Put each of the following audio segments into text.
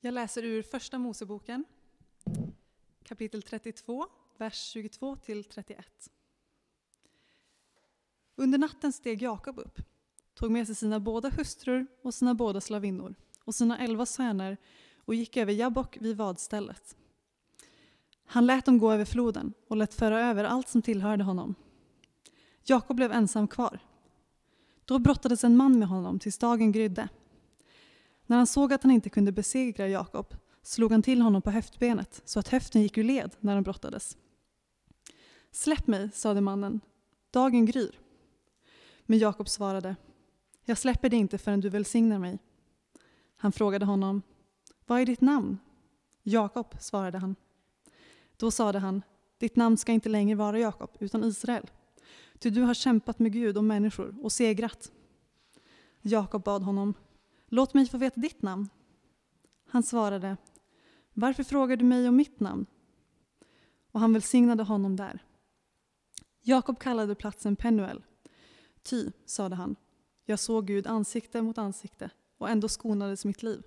Jag läser ur Första Moseboken, kapitel 32, vers 22 till 31. Under natten steg Jakob upp, tog med sig sina båda hustrur och sina båda slavinnor och sina elva söner och gick över Jabbok vid vadstället. Han lät dem gå över floden och lät föra över allt som tillhörde honom. Jakob blev ensam kvar. Då brottades en man med honom tills dagen grydde. När han såg att han inte kunde besegra Jakob slog han till honom på höftbenet så att höften gick ur led när de brottades. Släpp mig, sade mannen, dagen gryr. Men Jakob svarade, jag släpper dig inte förrän du välsignar mig. Han frågade honom, vad är ditt namn? Jakob, svarade han. Då sade han, ditt namn ska inte längre vara Jakob, utan Israel. Ty du har kämpat med Gud och människor och segrat. Jakob bad honom, låt mig få veta ditt namn. Han svarade, varför frågar du mig om mitt namn? Och han välsignade honom där. Jakob kallade platsen Penuel. Ty, sade han, jag såg Gud ansikte mot ansikte och ändå skonades mitt liv.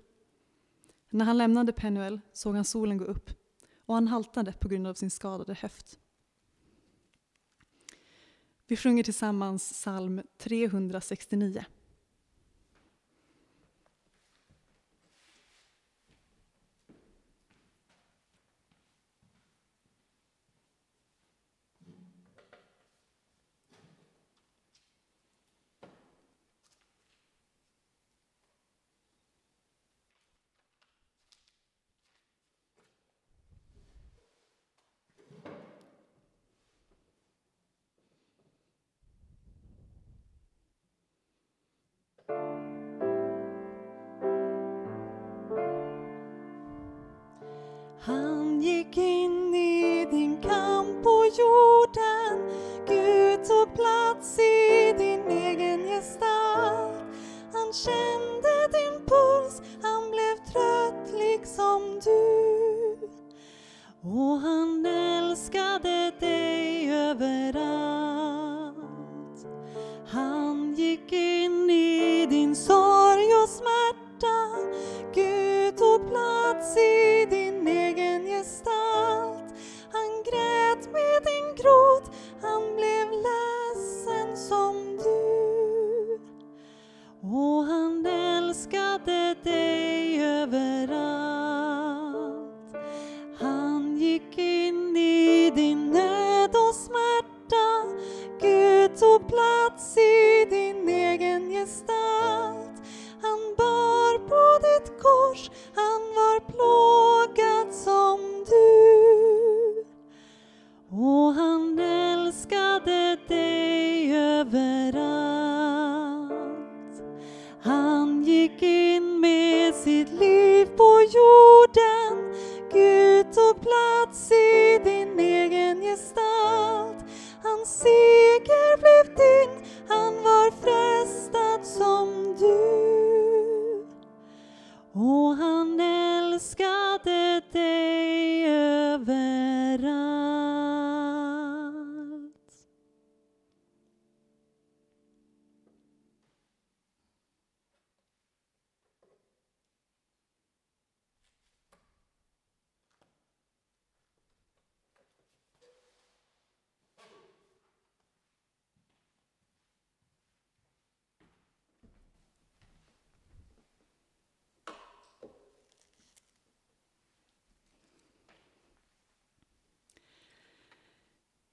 När han lämnade Penuel såg han solen gå upp och han haltade på grund av sin skadade höft. Vi sjunger tillsammans psalm 369. Han gick in i din kamp på jorden. Gud tog plats i din egen gestalt. Han kände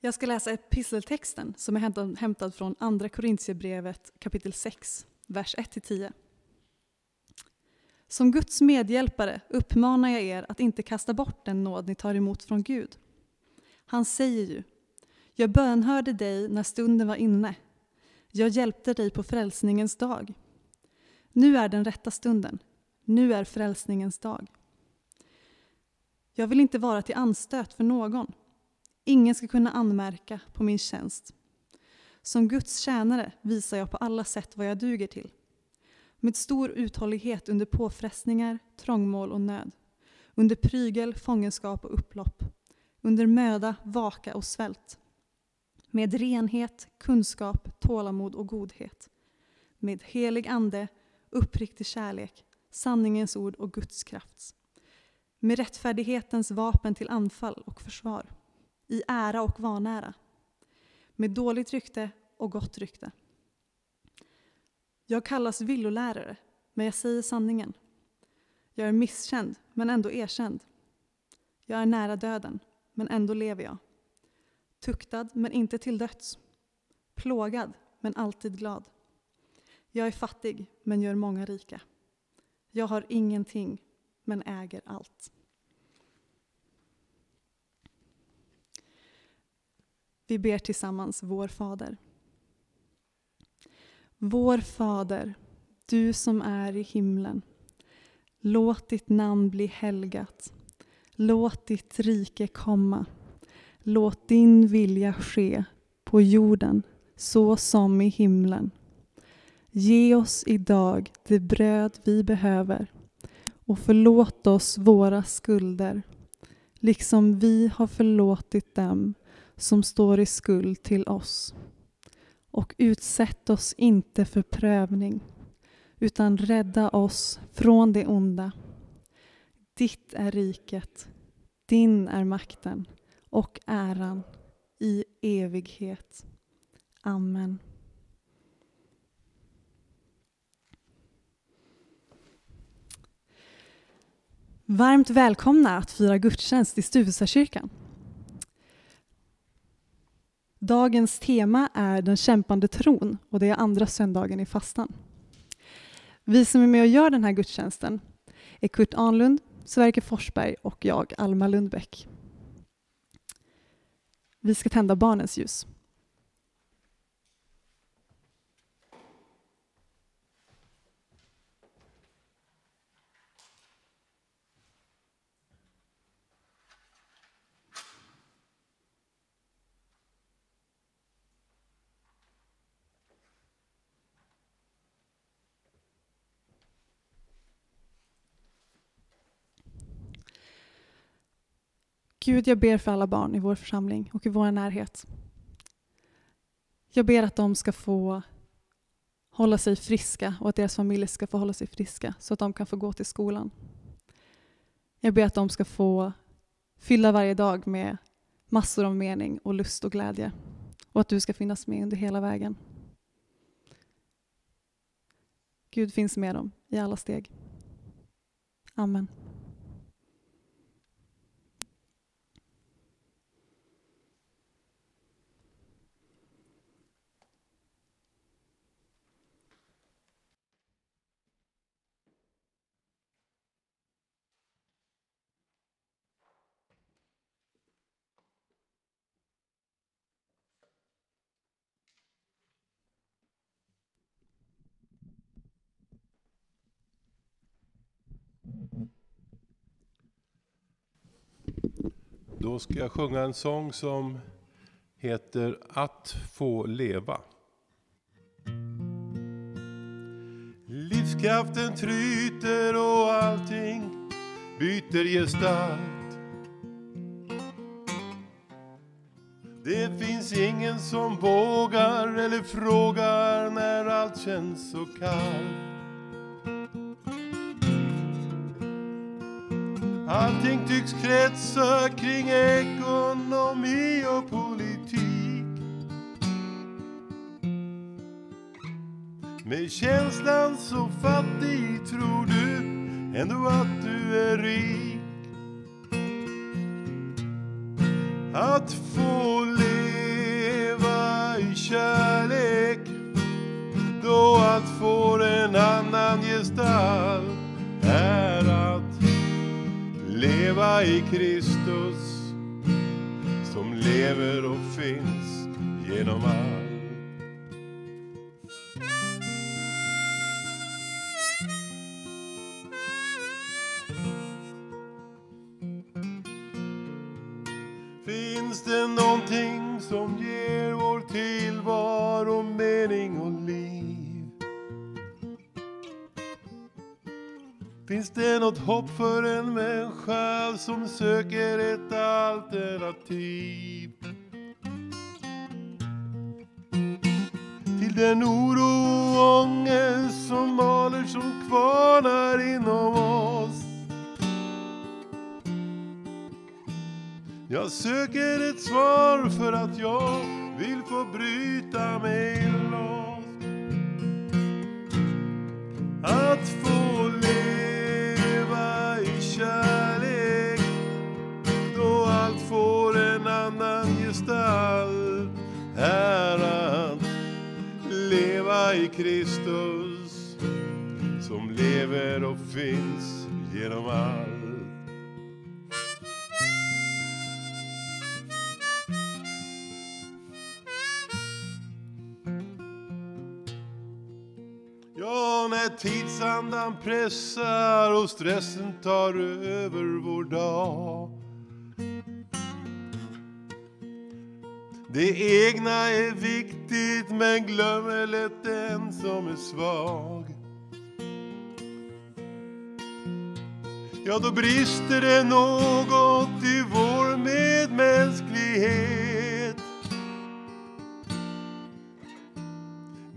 Jag ska läsa episteltexten som är hämtad- från Andra Korintierbrevet kapitel 6, vers 1-10. Som Guds medhjälpare uppmanar jag er att inte kasta bort den nåd ni tar emot från Gud. Han säger ju, jag bönhörde dig när stunden var inne. Jag hjälpte dig på frälsningens dag. Nu är den rätta stunden. Nu är frälsningens dag. Jag vill inte vara till anstöt för någon. Ingen ska kunna anmärka på min tjänst. Som Guds tjänare visar jag på alla sätt vad jag duger till. Med stor uthållighet under påfrestningar, trångmål och nöd. Under prygel, fångenskap och upplopp. Under möda, vaka och svält. Med renhet, kunskap, tålamod och godhet. Med helig ande, uppriktig kärlek, sanningens ord och Guds kraft. med rättfärdighetens vapen till anfall och försvar, i ära och vanära, med dåligt rykte och gott rykte. Jag kallas villolärare, men jag säger sanningen. Jag är misskänd, men ändå erkänd. Jag är nära döden, men ändå lever jag. Tuktad, men inte till döds. Plågad, men alltid glad. Jag är fattig, men gör många rika. Jag har ingenting, men äger allt. Vi ber tillsammans Vår Fader. Vår Fader, du som är i himlen. Låt ditt namn bli helgat. Låt ditt rike komma. Låt din vilja ske på jorden så som i himlen. Ge oss idag det bröd vi behöver och förlåt oss våra skulder liksom vi har förlåtit dem som står i skuld till oss. Och utsätt oss inte för prövning utan rädda oss från det onda. Ditt är riket, din är makten och äran i evighet. Amen. Varmt välkomna att fira gudstjänst i Stuvesakyrkan. Dagens tema är den kämpande tron och det är andra söndagen i fastan. Vi som är med och gör den här gudstjänsten är Kurt Anlund, Sverker Forsberg och jag, Alma Lundbäck. Vi ska tända barnens ljus. Gud, jag ber för alla barn i vår församling och i vår närhet. Jag ber att de ska få hålla sig friska och att deras familjer ska få hålla sig friska så att de kan få gå till skolan. Jag ber att de ska få fylla varje dag med massor av mening och lust och glädje och att du ska finnas med under hela vägen. Gud finns med dem i alla steg. Amen. Då ska jag sjunga en sång som heter Att få leva. Livskraften tryter och allting byter gestalt. Det finns ingen som vågar eller frågar när allt känns så kallt. Allting tycks kretsa kring ekonomi och politik. Med känslan så fattig tror du ändå att du är rik. Att få leva i kärlek då allt får i Kristus som lever och finns genom allt. Finns det något hopp för en människa som söker ett alternativ? Till den oro och ångest som maler som kvarnar inom oss. Jag söker ett svar för att jag vill få bryta mig finns genom allt. Ja, när tidsandan pressar och stressen tar över vår dag. Det egna är viktigt men glömmer lätt den som är svag. Ja, då brister det något i vår medmänsklighet.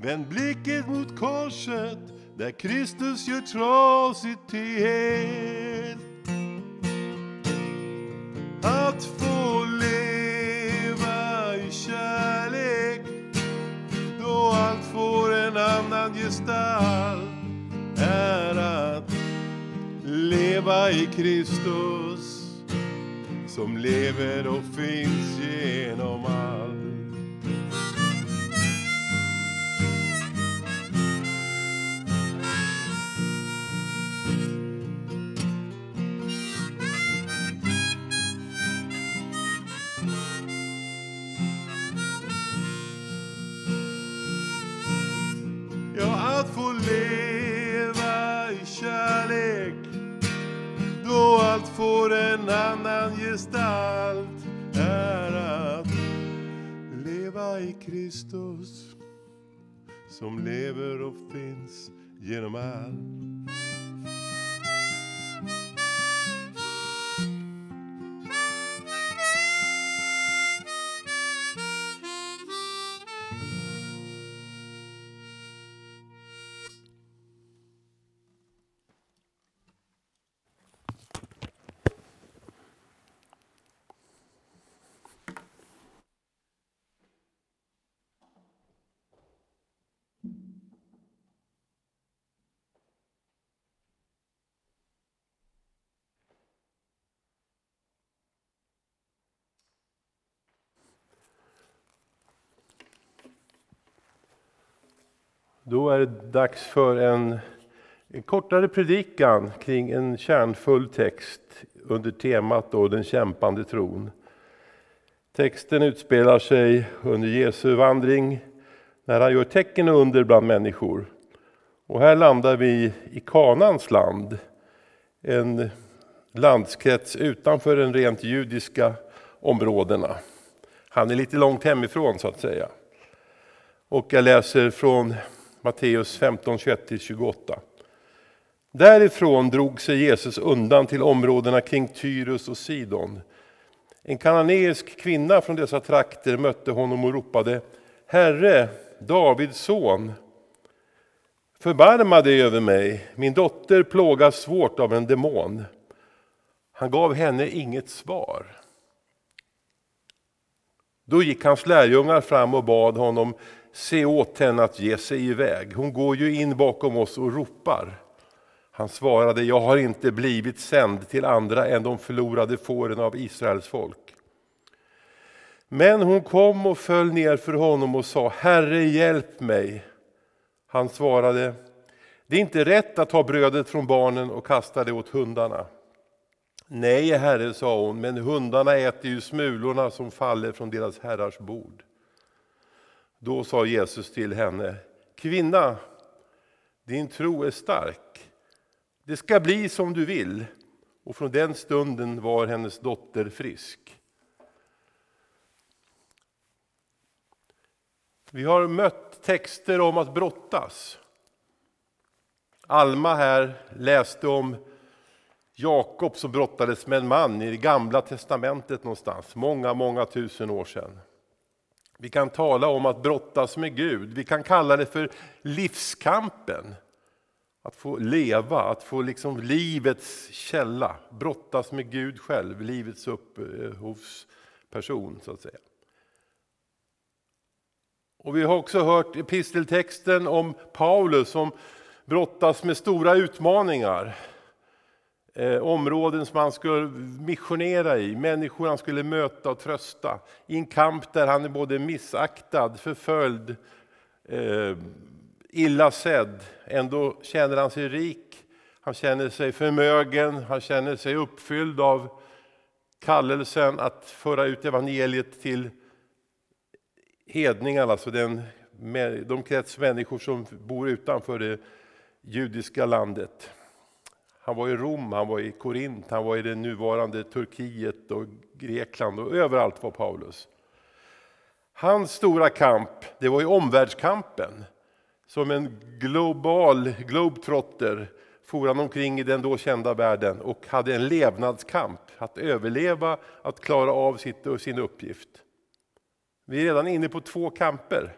Vänd blicken mot korset där Kristus gör trasigt till helt. Att få leva i kärlek då allt får en annan gestalt i Kristus som lever och finns genom Kristus som lever och finns genom allt. Då är det dags för en, en kortare predikan kring en kärnfull text under temat då, den kämpande tron. Texten utspelar sig under Jesu vandring när han gör tecken och under bland människor. Och här landar vi i Kanans land, en landskrets utanför de rent judiska områdena. Han är lite långt hemifrån så att säga. Och jag läser från Matteus 15, 21-28. Därifrån drog sig Jesus undan till områdena kring Tyrus och Sidon. En kananeisk kvinna från dessa trakter mötte honom och ropade Herre, Davids son, förbarma dig över mig, min dotter plågas svårt av en demon. Han gav henne inget svar. Då gick hans lärjungar fram och bad honom se åt henne att ge sig iväg. Hon går ju in bakom oss och ropar. Han svarade, jag har inte blivit sänd till andra än de förlorade fåren av Israels folk. Men hon kom och föll ner för honom och sa, Herre hjälp mig. Han svarade, det är inte rätt att ta brödet från barnen och kasta det åt hundarna. Nej, herre, sa hon, men hundarna äter ju smulorna som faller från deras herrars bord. Då sa Jesus till henne, kvinna, din tro är stark. Det ska bli som du vill. Och från den stunden var hennes dotter frisk. Vi har mött texter om att brottas. Alma här läste om Jakob som brottades med en man i det gamla testamentet någonstans, många, många tusen år sedan. Vi kan tala om att brottas med Gud, vi kan kalla det för livskampen. Att få leva, att få liksom livets källa, brottas med Gud själv, livets upphovsperson eh, så att säga. Och vi har också hört episteltexten om Paulus som brottas med stora utmaningar. Eh, områden som han skulle missionera i, människor han skulle möta och trösta. I en kamp där han är både missaktad, förföljd, eh, illa sedd. Ändå känner han sig rik, han känner sig förmögen, han känner sig uppfylld av kallelsen att föra ut evangeliet till hedningarna, alltså den, de krets människor som bor utanför det judiska landet. Han var i Rom, han var i Korint, han var i det nuvarande Turkiet och Grekland och överallt var Paulus. Hans stora kamp, det var ju omvärldskampen. Som en global globetrotter for han omkring i den då kända världen och hade en levnadskamp, att överleva, att klara av sitt, sin uppgift. Vi är redan inne på två kamper.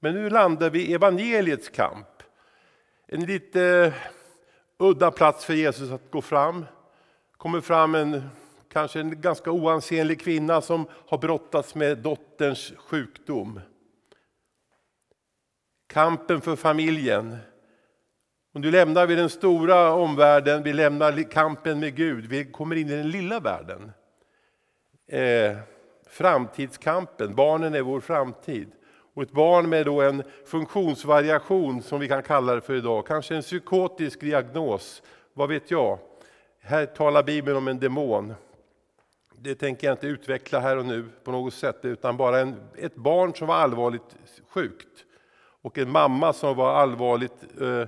Men nu landar vi i evangeliets kamp. En lite udda plats för Jesus att gå fram. kommer fram en kanske en ganska oansenlig kvinna som har brottats med dotterns sjukdom. Kampen för familjen. Och nu lämnar vi den stora omvärlden, vi lämnar kampen med Gud, vi kommer in i den lilla världen. Eh, framtidskampen, barnen är vår framtid. Och ett barn med då en funktionsvariation som vi kan kalla det för idag, kanske en psykotisk diagnos, vad vet jag. Här talar Bibeln om en demon. Det tänker jag inte utveckla här och nu på något sätt, utan bara en, ett barn som var allvarligt sjukt och en mamma som var allvarligt eh,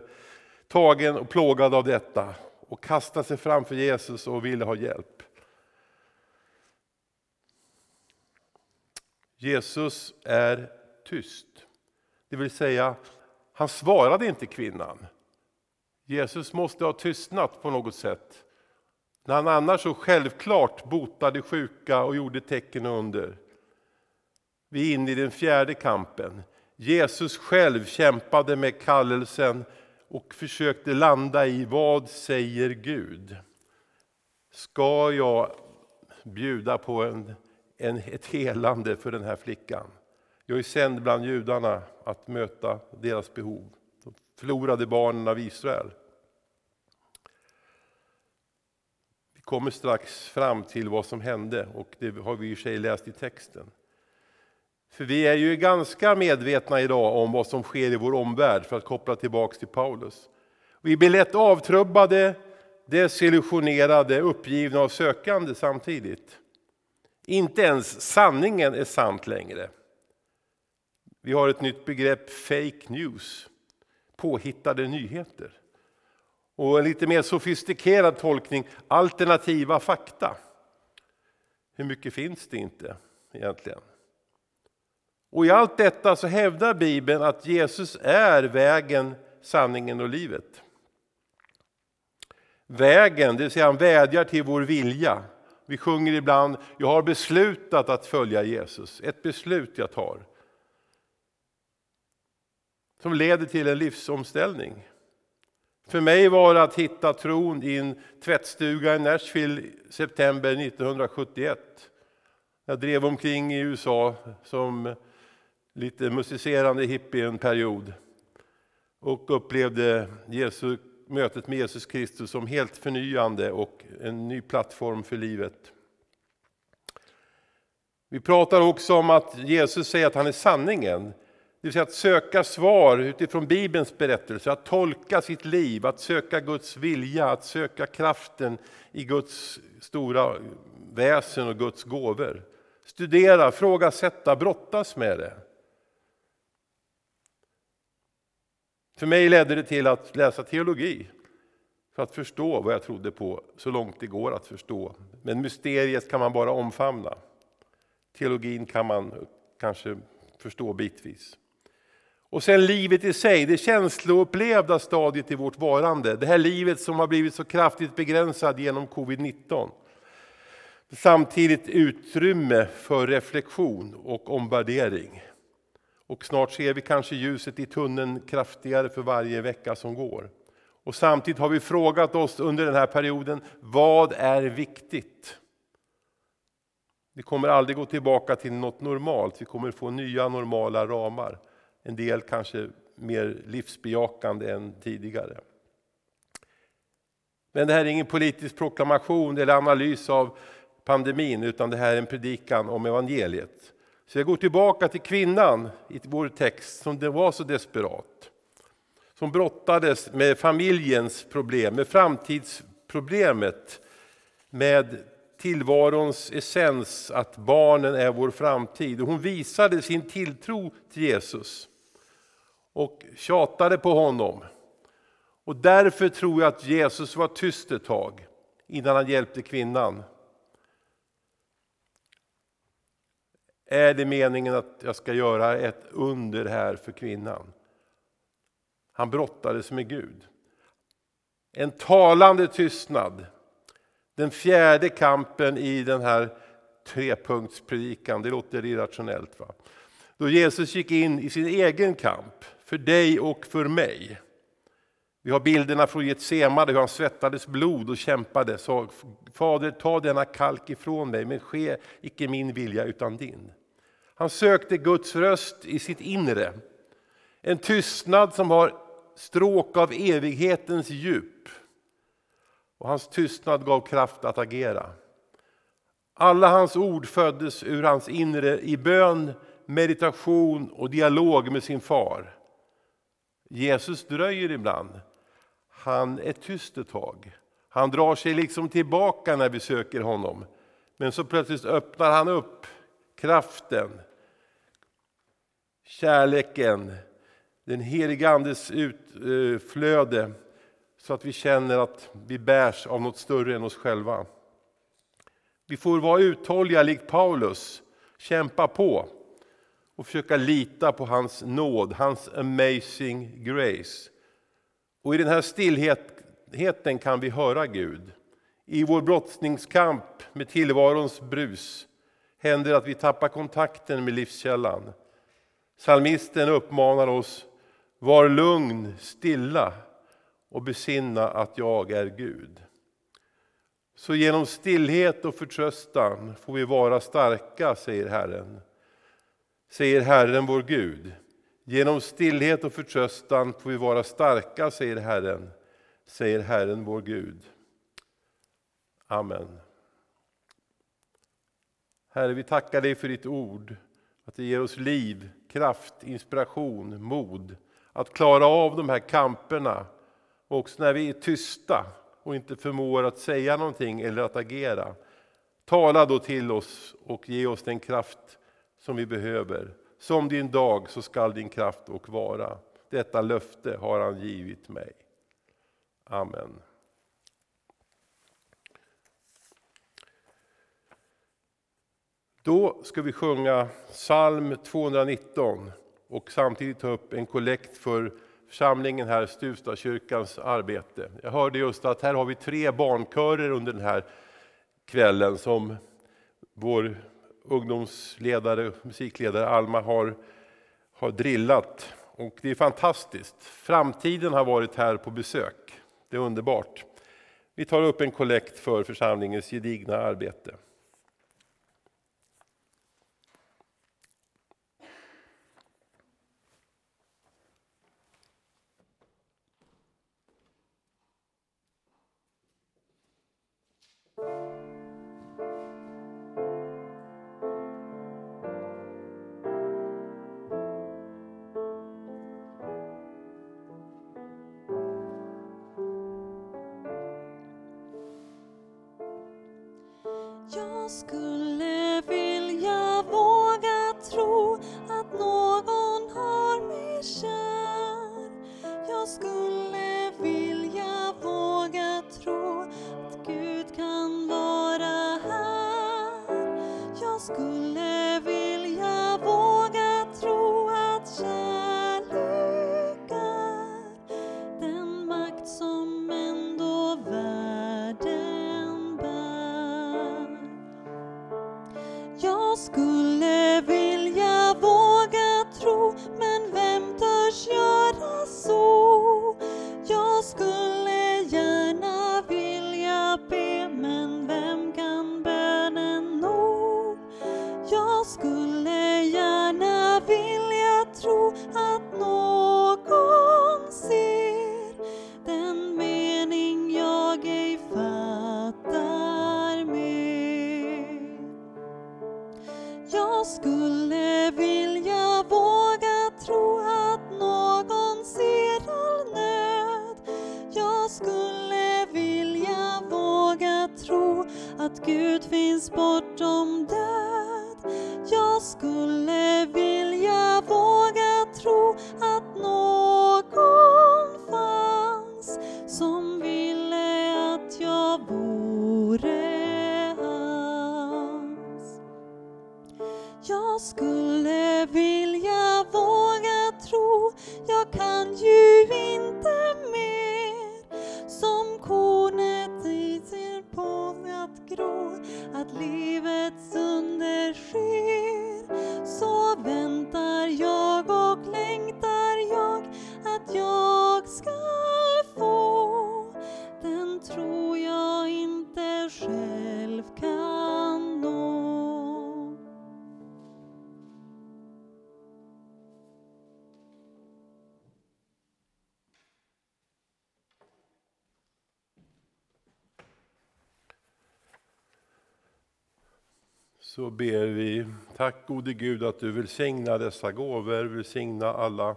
tagen och plågad av detta och kastade sig framför Jesus och ville ha hjälp. Jesus är tyst. Det vill säga, han svarade inte kvinnan. Jesus måste ha tystnat på något sätt. När han annars så självklart botade sjuka och gjorde tecken och under. Vi är inne i den fjärde kampen. Jesus själv kämpade med kallelsen och försökte landa i vad säger Gud? Ska jag bjuda på en, en, ett helande för den här flickan? Jag är sänd bland judarna att möta deras behov. De förlorade barnen av Israel. Vi kommer strax fram till vad som hände och det har vi i sig läst i texten. För vi är ju ganska medvetna idag om vad som sker i vår omvärld för att koppla tillbaks till Paulus. Vi blir lätt avtrubbade, desillusionerade, uppgivna och sökande samtidigt. Inte ens sanningen är sant längre. Vi har ett nytt begrepp, fake news, påhittade nyheter. Och en lite mer sofistikerad tolkning, alternativa fakta. Hur mycket finns det inte egentligen? Och i allt detta så hävdar Bibeln att Jesus är vägen, sanningen och livet. Vägen, det vill säga han vädjar till vår vilja. Vi sjunger ibland, jag har beslutat att följa Jesus. Ett beslut jag tar som leder till en livsomställning. För mig var det att hitta tron i en tvättstuga i Nashville i september 1971. Jag drev omkring i USA som lite musicerande hippie en period och upplevde Jesus, mötet med Jesus Kristus som helt förnyande och en ny plattform för livet. Vi pratar också om att Jesus säger att han är sanningen. Det vill säga att söka svar utifrån Bibelns berättelse, att tolka sitt liv, att söka Guds vilja, att söka kraften i Guds stora väsen och Guds gåvor. Studera, frågasätta, brottas med det. För mig ledde det till att läsa teologi för att förstå vad jag trodde på så långt det går att förstå. Men mysteriet kan man bara omfamna. Teologin kan man kanske förstå bitvis. Och sen livet i sig, det känsloupplevda stadiet i vårt varande. Det här livet som har blivit så kraftigt begränsat genom covid-19. Samtidigt utrymme för reflektion och omvärdering. Och snart ser vi kanske ljuset i tunneln kraftigare för varje vecka som går. Och samtidigt har vi frågat oss under den här perioden, vad är viktigt? Vi kommer aldrig gå tillbaka till något normalt, vi kommer få nya normala ramar. En del kanske mer livsbejakande än tidigare. Men det här är ingen politisk proklamation eller analys av pandemin, utan det här är en predikan om evangeliet. Så jag går tillbaka till kvinnan i vår text som det var så desperat. Som brottades med familjens problem, med framtidsproblemet, med tillvarons essens, att barnen är vår framtid. Och hon visade sin tilltro till Jesus och tjatade på honom. Och därför tror jag att Jesus var tyst ett tag innan han hjälpte kvinnan. Är det meningen att jag ska göra ett under här för kvinnan? Han brottades med Gud. En talande tystnad. Den fjärde kampen i den här trepunktspredikan, det låter irrationellt. Va? Då Jesus gick in i sin egen kamp, för dig och för mig. Vi har bilderna från Getsemane, hur han svettades blod och kämpade. Sa, Fader, ta denna kalk ifrån mig, men ske icke min vilja utan din. Han sökte Guds röst i sitt inre. En tystnad som har stråk av evighetens djup. Och hans tystnad gav kraft att agera. Alla hans ord föddes ur hans inre i bön, meditation och dialog med sin far. Jesus dröjer ibland. Han är tyst ett tag. Han drar sig liksom tillbaka när vi söker honom. Men så plötsligt öppnar han upp kraften, kärleken, den helige Andes utflöde så att vi känner att vi bärs av något större än oss själva. Vi får vara uthålliga likt Paulus, kämpa på och försöka lita på hans nåd, hans amazing grace. Och i den här stillheten kan vi höra Gud. I vår brottningskamp med tillvarons brus händer att vi tappar kontakten med livskällan. Psalmisten uppmanar oss, var lugn, stilla och besinna att jag är Gud. Så genom stillhet och förtröstan får vi vara starka, säger Herren. Säger Herren vår Gud. Genom stillhet och förtröstan får vi vara starka, säger Herren. Säger Herren vår Gud. Amen. Herre, vi tackar dig för ditt ord, att det ger oss liv, kraft, inspiration, mod att klara av de här kamperna också när vi är tysta och inte förmår att säga någonting eller att agera. Tala då till oss och ge oss den kraft som vi behöver. Som din dag så skall din kraft och vara. Detta löfte har han givit mig. Amen. Då ska vi sjunga psalm 219 och samtidigt ta upp en kollekt för församlingen här, Stuvstadskyrkans arbete. Jag hörde just att här har vi tre barnkörer under den här kvällen som vår ungdomsledare, musikledare Alma har, har drillat. Och det är fantastiskt. Framtiden har varit här på besök. Det är underbart. Vi tar upp en kollekt för församlingens gedigna arbete. Jag Så ber vi, tack gode Gud att du välsignar dessa gåvor, välsigna alla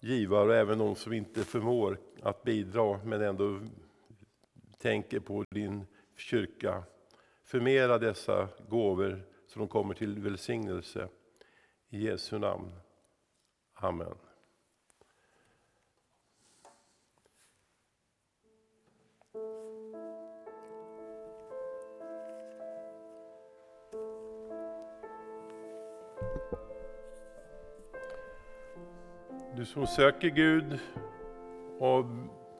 givare och även de som inte förmår att bidra men ändå tänker på din kyrka. Förmera dessa gåvor så de kommer till välsignelse. I Jesu namn. Amen. Du som söker Gud och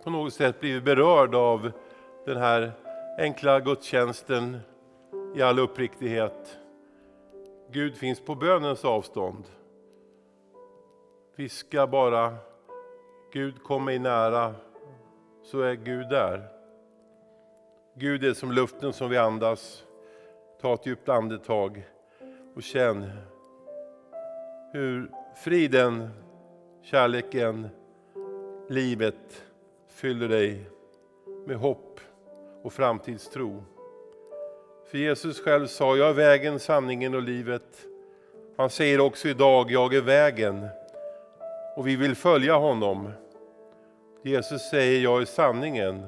på något sätt blivit berörd av den här enkla gudstjänsten i all uppriktighet. Gud finns på bönens avstånd. Viska bara Gud kom mig nära, så är Gud där. Gud är som luften som vi andas. Ta ett djupt andetag och känn hur friden, kärleken, livet fyller dig med hopp och framtidstro. För Jesus själv sa, jag är vägen, sanningen och livet. Han säger också idag, jag är vägen. Och vi vill följa honom. Jesus säger, jag är sanningen.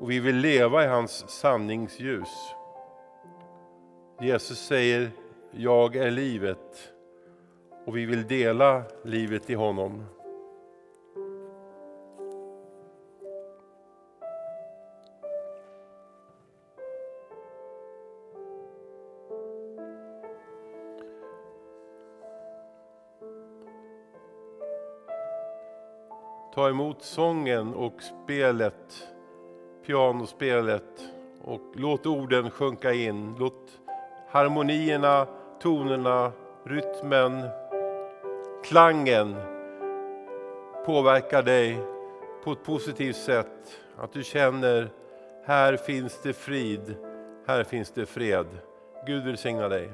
Och vi vill leva i hans sanningsljus. Jesus säger, jag är livet. Och vi vill dela livet i honom. Ta emot sången och spelet, pianospelet och låt orden sjunka in. Låt harmonierna, tonerna, rytmen, klangen påverkar dig på ett positivt sätt. Att du känner, här finns det frid, här finns det fred. Gud välsigna dig.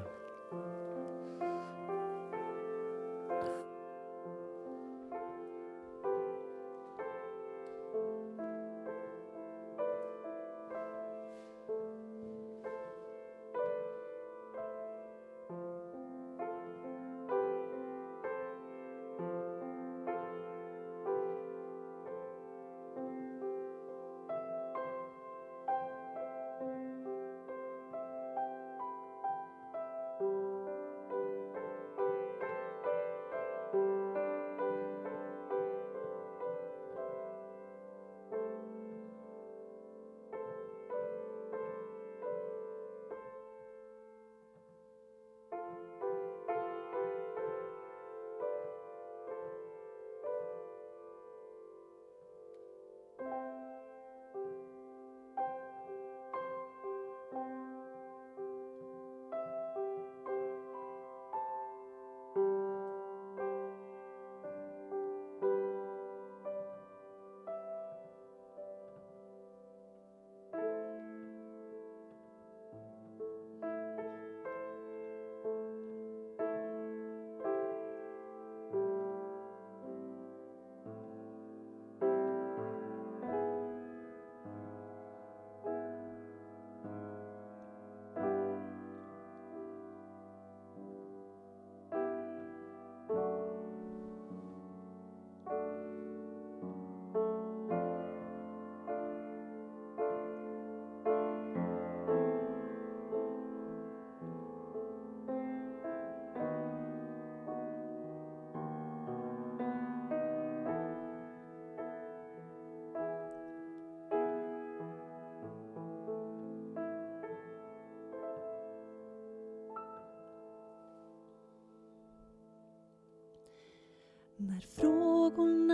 När frågorna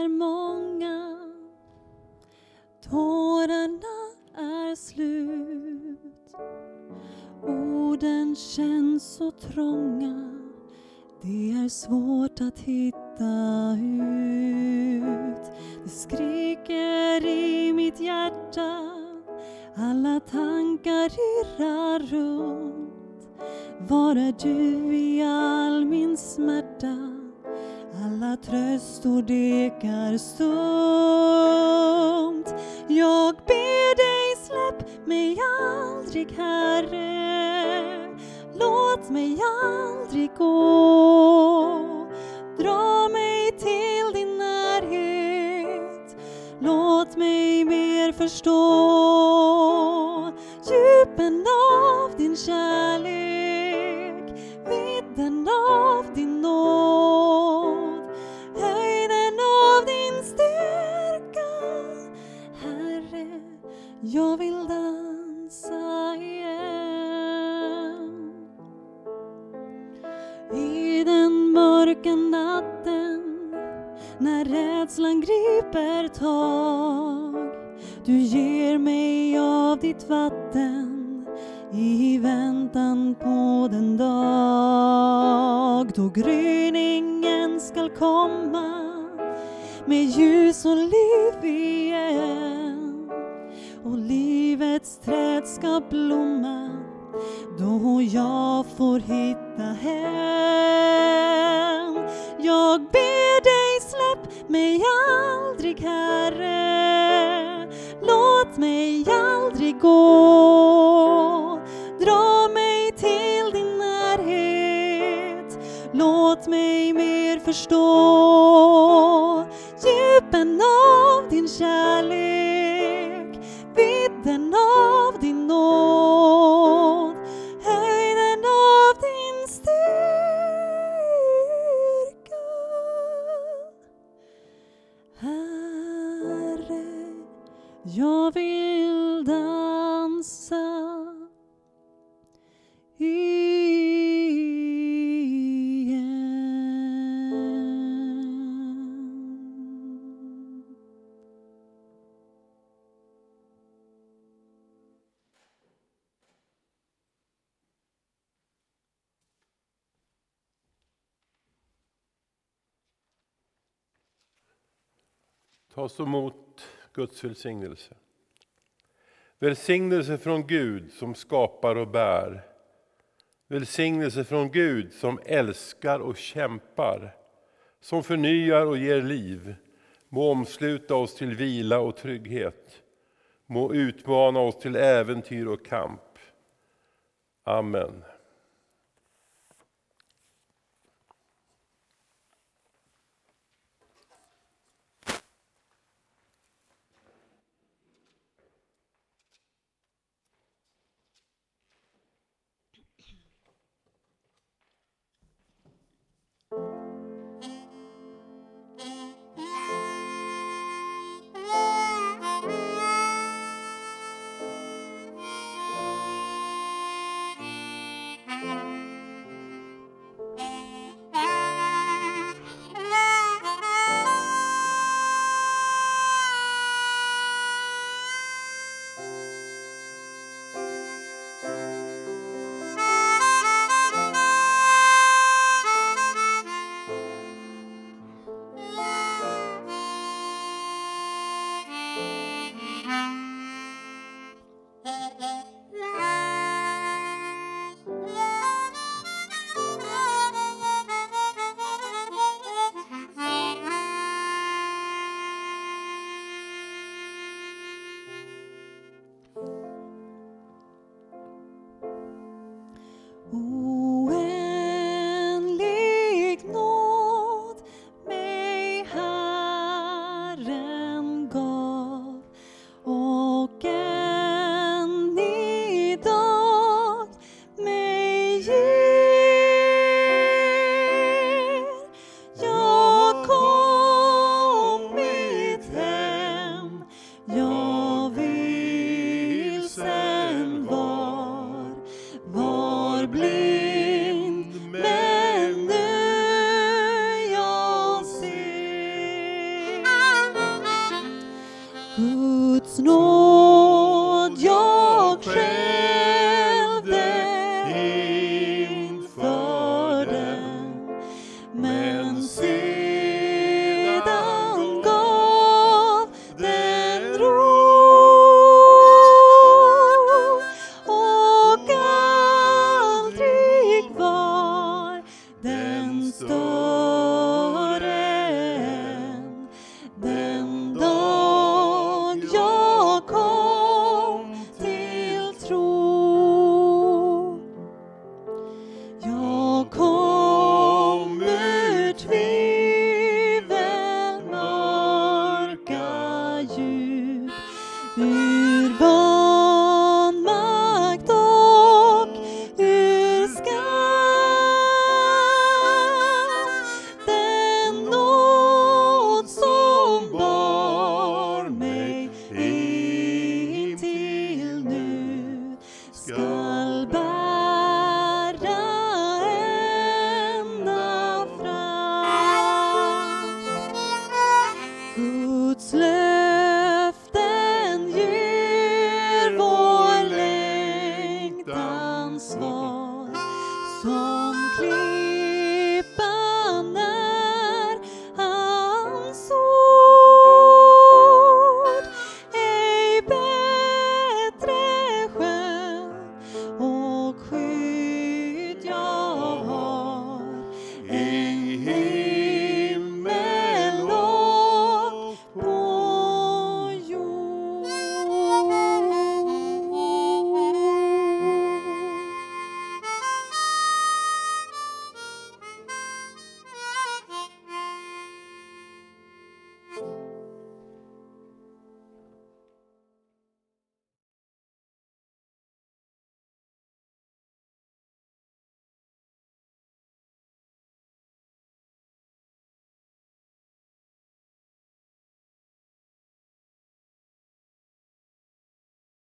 är många Tårarna är slut. Orden känns så trånga Det är svårt att hitta ut. Det skriker i mitt hjärta Alla tankar irrar runt. Var är du i all min smärta? Alla tröstord ekar stumt Jag ber dig släpp mig aldrig Herre. Låt mig aldrig gå. Dra mig till din närhet. Låt mig mer förstå djupen av din kärlek vidden av din nåd. Mörka natten när rädslan griper tag du ger mig av ditt vatten i väntan på den dag då gryningen skall komma med ljus och liv igen och livets träd ska blomma då jag får hitta hem. Jag ber dig släpp mig aldrig Herre, låt mig aldrig gå. Dra mig till din närhet, låt mig mer förstå djupen av din kärlek, vidden av din nåd, Ta så emot Guds välsignelse. Välsignelse från Gud som skapar och bär. Välsignelse från Gud som älskar och kämpar. Som förnyar och ger liv. Må omsluta oss till vila och trygghet. Må utmana oss till äventyr och kamp. Amen. Skall bära